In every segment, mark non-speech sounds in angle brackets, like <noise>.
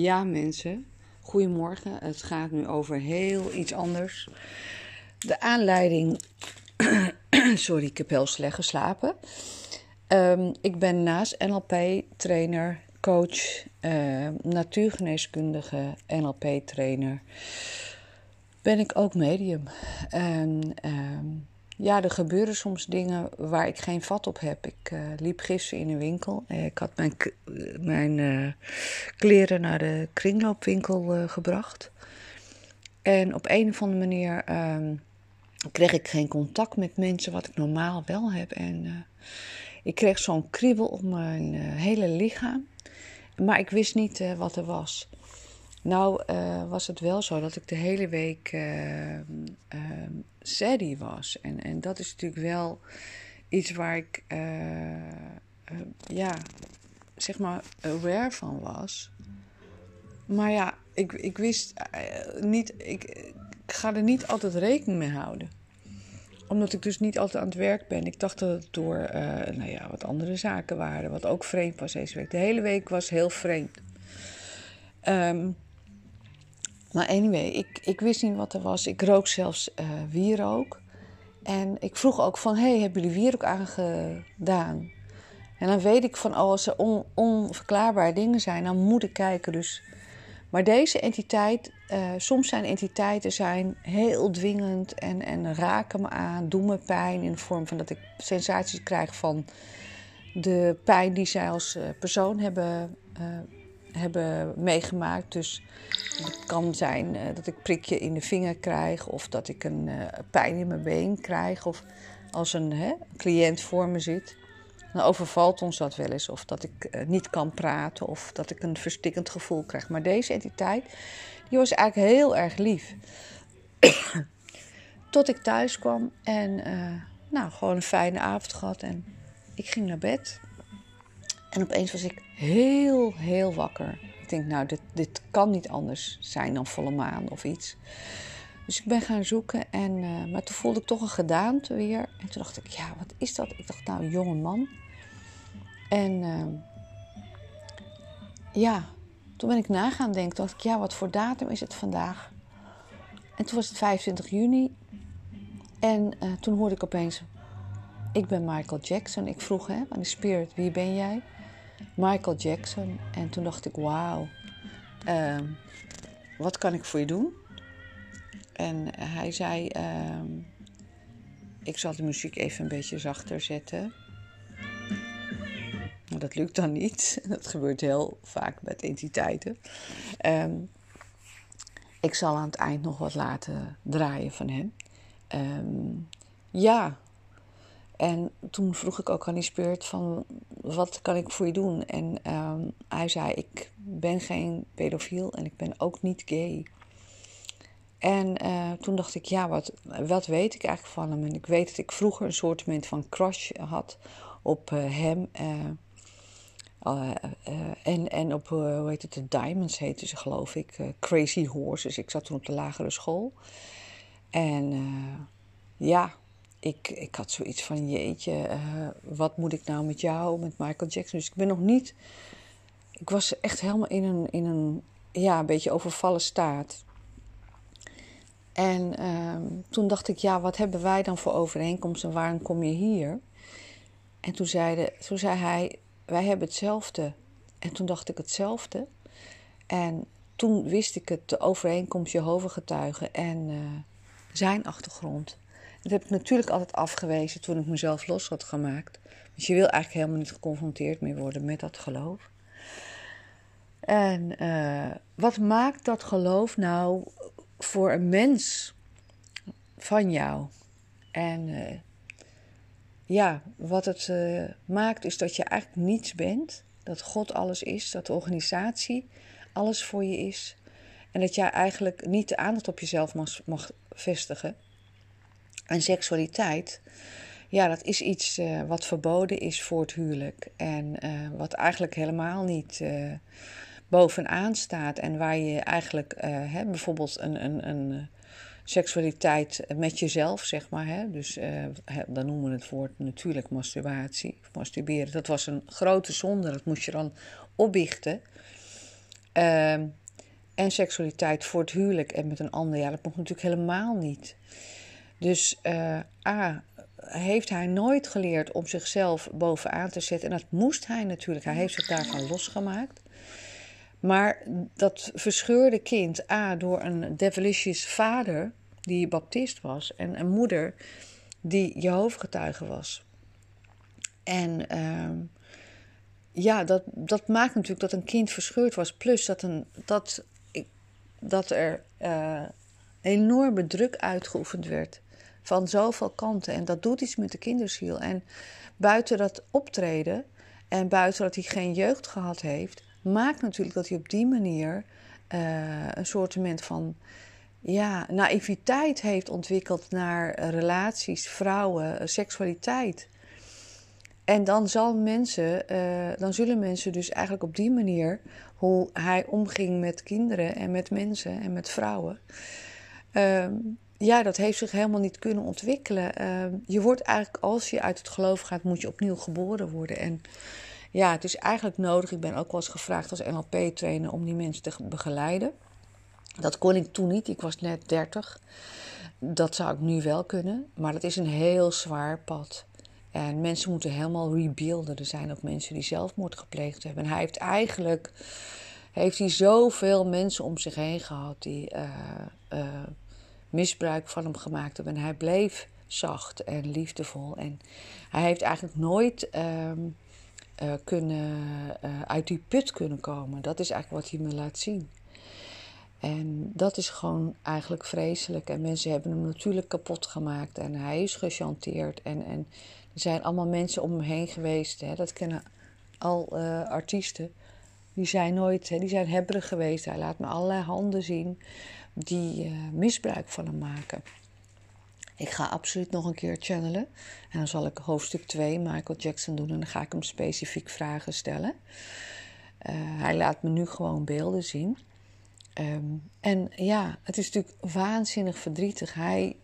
Ja, mensen. Goedemorgen. Het gaat nu over heel iets anders. De aanleiding. <clears throat> Sorry, ik heb heel slecht geslapen. Um, ik ben naast NLP-trainer, coach, uh, natuurgeneeskundige, NLP-trainer. Ben ik ook medium. En. Um, ja, er gebeuren soms dingen waar ik geen vat op heb. Ik uh, liep gisteren in een winkel. Ik had mijn, mijn uh, kleren naar de kringloopwinkel gebracht. En op een of andere manier ehm, kreeg ik geen contact met mensen, wat ik normaal wel heb. En ik kreeg zo'n kriebel op mijn hele lichaam. Maar ik wist niet wat er was. Nou uh, was het wel zo dat ik de hele week uh, was. En, en dat is natuurlijk wel iets waar ik, ja, zeg maar, aware van was. Maar ja, ik, ik wist niet, ik, ik ga er niet altijd rekening mee houden omdat ik dus niet altijd aan het werk ben. Ik dacht dat het door nou ja, wat andere zaken waren. Wat ook vreemd was deze week. De hele week was heel vreemd. Um, maar anyway, ik, ik wist niet wat er was. Ik rook zelfs uh, wierook. En ik vroeg ook van, hey, hebben jullie wierook aangedaan? En dan weet ik van, oh, als er on, onverklaarbare dingen zijn, dan moet ik kijken. Dus. Maar deze entiteit, uh, soms zijn entiteiten zijn heel dwingend en, en raken me aan, doen me pijn in de vorm van dat ik sensaties krijg van de pijn die zij als uh, persoon hebben hebben meegemaakt. Dus het kan zijn uh, dat ik prikje in de vinger krijg of dat ik een uh, pijn in mijn been krijg of als een hè, cliënt voor me zit. Dan overvalt ons dat wel eens of dat ik uh, niet kan praten of dat ik een verstikkend gevoel krijg. Maar deze entiteit, die was eigenlijk heel erg lief. <coughs> Tot ik thuis kwam en nou, gewoon een fijne avond gehad en ik ging naar bed. En opeens was ik heel, heel wakker. Ik denk, nou, dit, dit kan niet anders zijn dan volle maan of iets. Dus ik ben gaan zoeken, en, uh, maar toen voelde ik toch een gedaante weer. En toen dacht ik, ja, wat is dat? Ik dacht, nou, jonge man. En uh, ja, toen ben ik na gaan denken. Toen dacht ik, ja, wat voor datum is het vandaag? En toen was het 25 juni. En uh, toen hoorde ik opeens, ik ben Michael Jackson. Ik vroeg hè, aan de spirit, wie ben jij? Michael Jackson. En toen dacht ik, wauw, uh, wat kan ik voor je doen? En hij zei, uh, ik zal de muziek even een beetje zachter zetten. Maar dat lukt dan niet. <laughs> Dat gebeurt heel vaak met entiteiten. Um, ik zal aan het eind nog wat laten draaien van hem. Ja, en toen vroeg ik ook aan die spirit van, wat kan ik voor je doen? En um, hij zei, ik ben geen pedofiel en ik ben ook niet gay. En uh, toen dacht ik, ja, wat, wat weet ik eigenlijk van hem? En ik weet dat ik vroeger een soort van crush had op uh, hem. Uh, en, en op, hoe heet het, de Diamonds heette ze geloof ik. Crazy Horses. Ik zat toen op de lagere school. En ja, ik, ik had zoiets van: jeetje, uh, wat moet ik nou met jou, met Michael Jackson? Dus ik ben nog niet. Ik was echt helemaal in een, in een ja, een beetje overvallen staat. En uh, toen dacht ik: ja, wat hebben wij dan voor overeenkomst en waarom kom je hier? En toen, zeide, toen zei hij: wij hebben hetzelfde. En toen dacht ik hetzelfde. En toen wist ik het, de overeenkomst Jehovah getuigen en uh, zijn achtergrond. Dat heb ik natuurlijk altijd afgewezen toen ik mezelf los had gemaakt. Want je wil eigenlijk helemaal niet geconfronteerd meer worden met dat geloof. En uh, wat maakt dat geloof nou voor een mens van jou? En uh, ja, wat het uh, maakt is dat je eigenlijk niets bent. Dat God alles is, dat de organisatie alles voor je is. En dat jij eigenlijk niet de aandacht op jezelf mag, mag vestigen. En seksualiteit, ja, dat is iets uh, wat verboden is voor het huwelijk. En uh, wat eigenlijk helemaal niet uh, bovenaan staat. En waar je eigenlijk hè, bijvoorbeeld een, een, een seksualiteit met jezelf, zeg maar. Hè, dus dan noemen we het woord natuurlijk masturbatie, masturberen. Dat was een grote zonde, dat moest je dan opbiechten. Ehm, en seksualiteit voor het huwelijk en met een ander, ja, dat mocht natuurlijk helemaal niet. Dus uh, A, heeft hij nooit geleerd om zichzelf bovenaan te zetten. En dat moest hij natuurlijk. Hij heeft zich daarvan losgemaakt. Maar dat verscheurde kind, A, door een devilicious vader, die baptist was, en een moeder die Jehovah-getuige was. En uh, ja, dat, dat maakt natuurlijk dat een kind verscheurd was. Plus dat, een, dat, dat er uh, enorme druk uitgeoefend werd van zoveel kanten. En dat doet iets met de kinderziel. En buiten dat optreden en buiten dat hij geen jeugd gehad heeft, maakt natuurlijk dat hij op die manier uh, een soort van ja, naïviteit heeft ontwikkeld naar relaties, vrouwen, seksualiteit. En dan, zal mensen, uh, dan zullen mensen dus eigenlijk op die manier, hoe hij omging met kinderen en met mensen en met vrouwen, uh, ja, dat heeft zich helemaal niet kunnen ontwikkelen. Uh, je wordt eigenlijk, als je uit het geloof gaat, moet je opnieuw geboren worden. En ja, het is eigenlijk nodig. Ik ben ook wel eens gevraagd als NLP-trainer om die mensen te begeleiden. Dat kon ik toen niet. Ik was net 30. Dat zou ik nu wel kunnen. Maar dat is een heel zwaar pad. En mensen moeten helemaal rebuilden. Er zijn ook mensen die zelfmoord gepleegd hebben. En hij heeft eigenlijk heeft hij zoveel mensen om zich heen gehad die uh, uh, misbruik van hem gemaakt hebben. En hij bleef zacht en liefdevol. En hij heeft eigenlijk nooit um, uh, kunnen, uit die put kunnen komen. Dat is eigenlijk wat hij me laat zien. En dat is gewoon eigenlijk vreselijk. En mensen hebben hem natuurlijk kapot gemaakt. En hij is gechanteerd. En, en er zijn allemaal mensen om hem heen geweest. Hè. Dat kennen al uh, artiesten. Die zijn nooit, hè, die zijn hebberig geweest. Hij laat me allerlei handen zien die uh, misbruik van hem maken. Ik ga absoluut nog een keer channelen. En dan zal ik hoofdstuk 2 Michael Jackson doen. En dan ga ik hem specifiek vragen stellen. Uh, hij laat me nu gewoon beelden zien. Um, en ja, het is natuurlijk waanzinnig verdrietig. Hij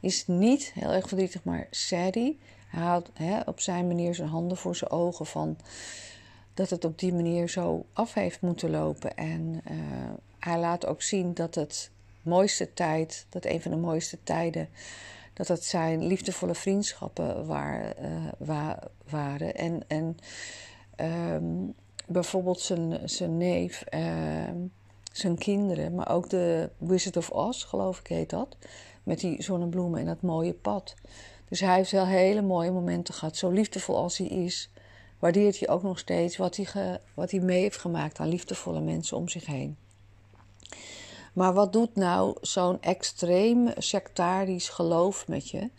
is niet heel erg verdrietig, maar saddy. Hij houdt hè, op zijn manier zijn handen voor zijn ogen van dat het op die manier zo af heeft moeten lopen. En uh, hij laat ook zien dat het mooiste tijd, dat een van de mooiste tijden, dat het zijn liefdevolle vriendschappen waar, wa waren. En, en um, bijvoorbeeld zijn, zijn neef. Uh, zijn kinderen, maar ook de Wizard of Oz, geloof ik heet dat. Met die zonnebloemen en dat mooie pad. Dus hij heeft wel hele mooie momenten gehad. Zo liefdevol als hij is, waardeert hij ook nog steeds wat hij, wat hij mee heeft gemaakt aan liefdevolle mensen om zich heen. Maar wat doet nou zo'n extreem sectarisch geloof met je?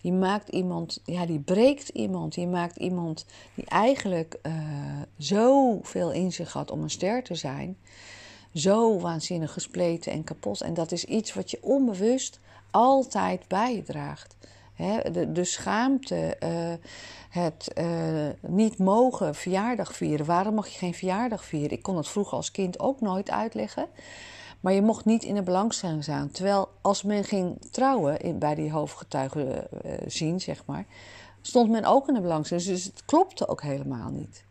Die maakt iemand, ja, die breekt iemand. Die maakt iemand die eigenlijk uh, zoveel in zich had om een ster te zijn zo waanzinnig gespleten en kapot. En dat is iets wat je onbewust altijd bijdraagt. de, de schaamte, uh, het uh, niet mogen verjaardag vieren. Waarom mag je geen verjaardag vieren? Ik kon het vroeger als kind ook nooit uitleggen. Maar je mocht niet in de belangstelling staan. Terwijl als men ging trouwen bij die hoofdgetuigen uh, zien, zeg maar, stond men ook in de belangstelling. Dus het klopte ook helemaal niet.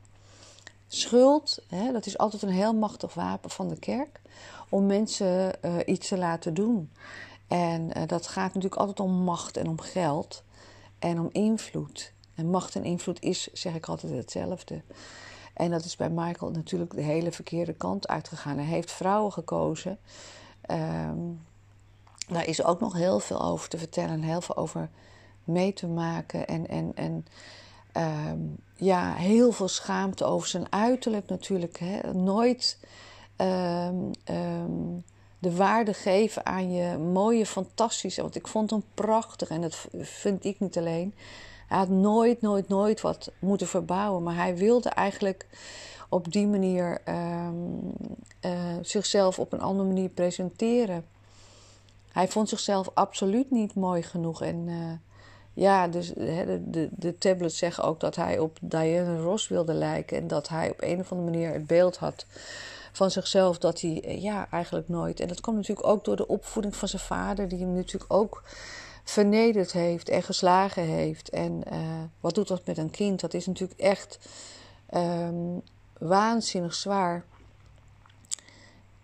Schuld, hè, dat is altijd een heel machtig wapen van de kerk om mensen uh, iets te laten doen. En uh, dat gaat natuurlijk altijd om macht en om geld en om invloed. En macht en invloed is, zeg ik altijd, hetzelfde. En dat is bij Michael natuurlijk de hele verkeerde kant uitgegaan. Hij heeft vrouwen gekozen. Um, daar is ook nog heel veel over te vertellen en heel veel over mee te maken. En, en, en um, ja, heel veel schaamte over zijn uiterlijk natuurlijk. Hè. Nooit um, de waarde geven aan je mooie, fantastische. Want ik vond hem prachtig en dat vind ik niet alleen. Hij had nooit, nooit, nooit wat moeten verbouwen. Maar hij wilde eigenlijk op die manier uh, zichzelf op een andere manier presenteren. Hij vond zichzelf absoluut niet mooi genoeg. En uh, ja, dus de, de, de tablets zeggen ook dat hij op Diana Ross wilde lijken. En dat hij op een of andere manier het beeld had van zichzelf dat hij eh, ja, eigenlijk nooit. En dat komt natuurlijk ook door de opvoeding van zijn vader, die hem natuurlijk ook vernederd heeft en geslagen heeft. En uh, wat doet dat met een kind? Dat is natuurlijk echt um, waanzinnig zwaar.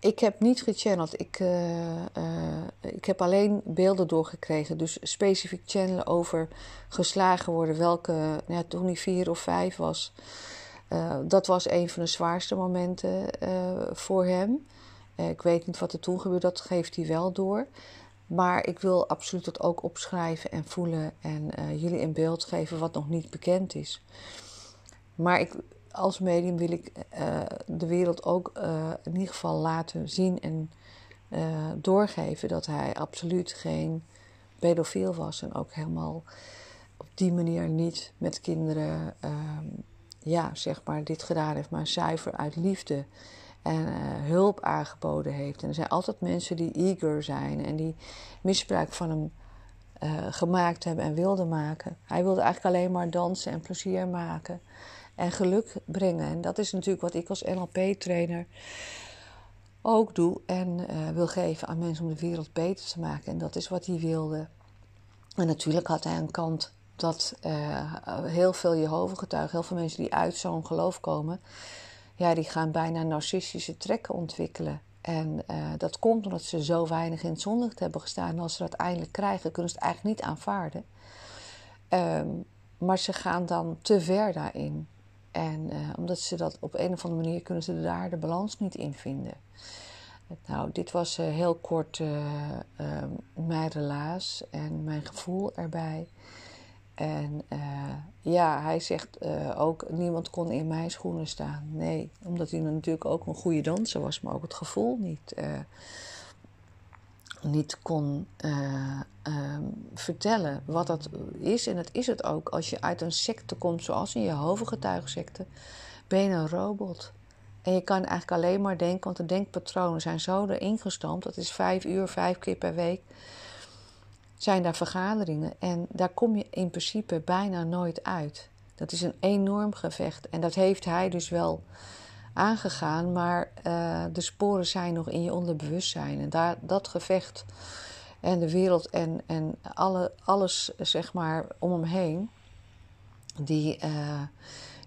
ik heb niet gechanneld. Ik, uh, uh, ik heb alleen beelden doorgekregen. Dus specifiek channelen over geslagen worden. Welke, nou ja, toen hij vier of vijf was. Dat was een van de zwaarste momenten voor hem. ik weet niet wat er toen gebeurde. Dat geeft hij wel door. Maar ik wil absoluut dat ook opschrijven en voelen. En jullie in beeld geven wat nog niet bekend is. Maar ik, als medium wil ik uh, de wereld ook uh, in ieder geval laten zien en doorgeven dat hij absoluut geen pedofiel was. En ook helemaal op die manier niet met kinderen, ehm, ja, zeg maar, dit gedaan heeft, maar zuiver uit liefde. En hulp aangeboden heeft. En er zijn altijd mensen die eager zijn en die misbruik van hem gemaakt hebben en wilden maken. Hij wilde eigenlijk alleen maar dansen en plezier maken en geluk brengen. En dat is natuurlijk wat ik als NLP-trainer ook doe en uh, wil geven aan mensen om de wereld beter te maken. En dat is wat hij wilde. En natuurlijk had hij een kant dat heel veel Jehovah-getuigen, heel veel mensen die uit zo'n geloof komen, ja, die gaan bijna narcistische trekken ontwikkelen. En uh, dat komt omdat ze zo weinig in het zonlicht hebben gestaan. En als ze dat eindelijk krijgen, kunnen ze het eigenlijk niet aanvaarden. Um, maar ze gaan dan te ver daarin. En uh, omdat ze dat op een of andere manier kunnen ze daar de balans niet in vinden. Nou, dit was uh, heel kort uh, mijn relaas en mijn gevoel erbij. En ja, hij zegt ook: niemand kon in mijn schoenen staan. Nee, omdat hij natuurlijk ook een goede danser was, maar ook het gevoel niet niet kon uh, vertellen wat dat is. En dat is het ook. Als je uit een secte komt, zoals een Jehovah-getuigensecte, ben je een robot. En je kan eigenlijk alleen maar denken, want de denkpatronen zijn zo erin gestampt. Dat is vijf uur, vijf keer per week. Zijn daar vergaderingen. En daar kom je in principe bijna nooit uit. Dat is een enorm gevecht. En dat heeft hij dus wel aangegaan, maar uh, de sporen zijn nog in je onderbewustzijn. En daar, dat gevecht en de wereld en, en alle, alles zeg maar om hem heen, die, uh,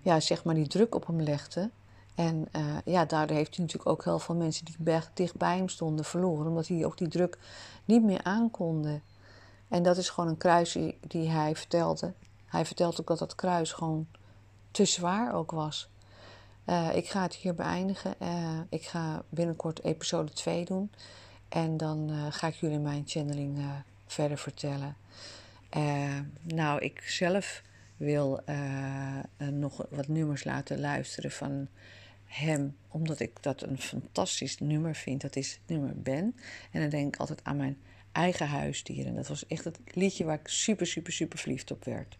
ja, zeg maar die druk op hem legde. En uh, ja, daardoor heeft hij natuurlijk ook heel veel mensen die dicht bij hem stonden verloren, omdat hij ook die druk niet meer aankonden. En dat is gewoon een kruis die, hij vertelde. Hij vertelde ook dat dat kruis gewoon te zwaar ook was. Uh, ik ga het hier beëindigen. Uh, ik ga binnenkort episode 2 doen. En dan uh, ga ik jullie mijn channeling verder vertellen. nou, ik zelf wil nog wat nummers laten luisteren van hem. Omdat ik dat een fantastisch nummer vind. Dat is het nummer Ben. En dan denk ik altijd aan mijn eigen huisdieren. Dat was echt het liedje waar ik super, super, super verliefd op werd.